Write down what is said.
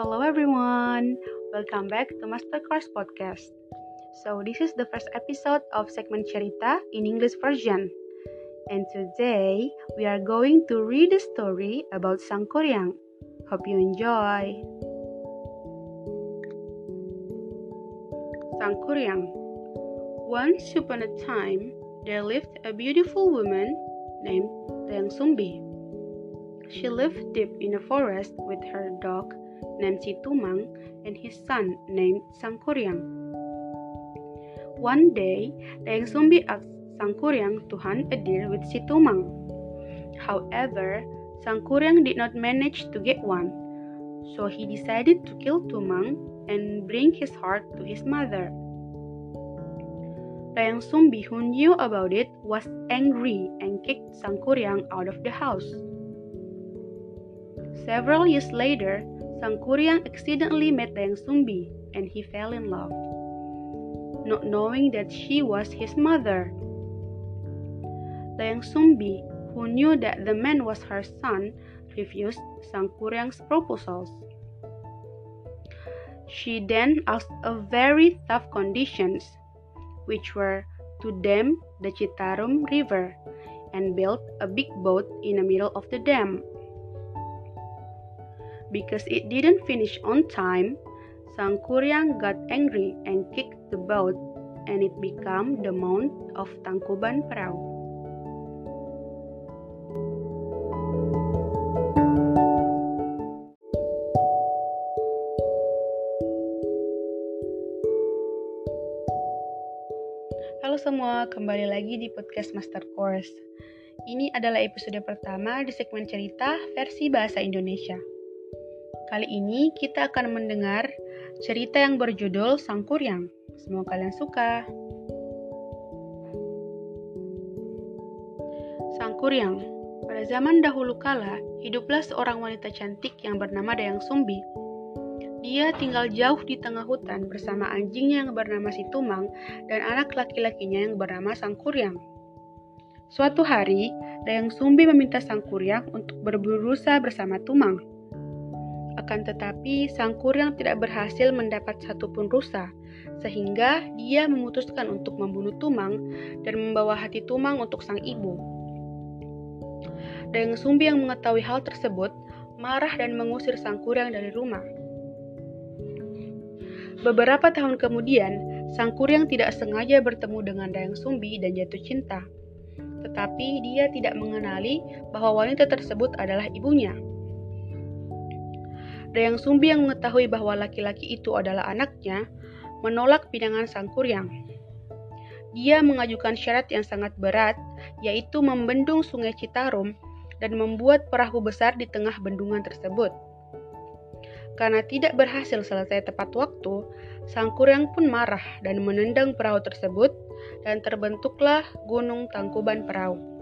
Hello everyone, welcome back to Master Course Podcast. So this is the first episode of segment Cerita in English version. And today we are going to read a story about Sangkuriang. Hope you enjoy. Sangkuriang. Once upon a time, there lived a beautiful woman named Dayang Sumbi. She lived deep in a forest with her dog named Situmang and his son named Sangkuriang. One day, Dayang Sumbi asked Sangkuriang to hunt a deer with Situmang. However, Sangkuriang did not manage to get one, so he decided to kill Tumang and bring his heart to his mother. Dayang Sumbi, who knew about it, was angry and kicked Sangkuriang out of the house. Several years later, Sangkuriang accidentally met Dayang Sumbi and he fell in love, not knowing that she was his mother. Dayang Sumbi, who knew that the man was her son, refused Sangkuriang's proposals. She then asked a very tough conditions, which were to dam the Citarum River and build a big boat in the middle of the dam. Because it didn't finish on time, Sangkuriang got angry and kicked the boat and it became the mount of Tangkuban Perahu. Halo semua, kembali lagi di podcast Master Course. Ini adalah episode pertama di segmen cerita versi bahasa Indonesia. Kali ini kita akan mendengar cerita yang berjudul Sangkuriang. Semoga kalian suka. Sangkuriang. Pada zaman dahulu kala, hiduplah seorang wanita cantik yang bernama Dayang Sumbi. Dia tinggal jauh di tengah hutan bersama anjingnya yang bernama Situmang dan anak laki-lakinya yang bernama Sangkuriang. Suatu hari, Dayang Sumbi meminta Sangkuriang untuk berburu rusa bersama Tumang. Akan tetapi, sang kuryang tidak berhasil mendapat satupun rusa, sehingga dia memutuskan untuk membunuh Tumang dan membawa hati Tumang untuk sang ibu. Dayang Sumbi yang mengetahui hal tersebut, marah dan mengusir sang kuryang dari rumah. Beberapa tahun kemudian, sang kuryang tidak sengaja bertemu dengan Dayang Sumbi dan jatuh cinta. Tetapi dia tidak mengenali bahwa wanita tersebut adalah ibunya. Dayang Sumbi yang mengetahui bahwa laki-laki itu adalah anaknya, menolak pinangan Sang Kuryang. Dia mengajukan syarat yang sangat berat, yaitu membendung sungai Citarum dan membuat perahu besar di tengah bendungan tersebut. Karena tidak berhasil selesai tepat waktu, Sang Kuryang pun marah dan menendang perahu tersebut dan terbentuklah Gunung Tangkuban Perahu.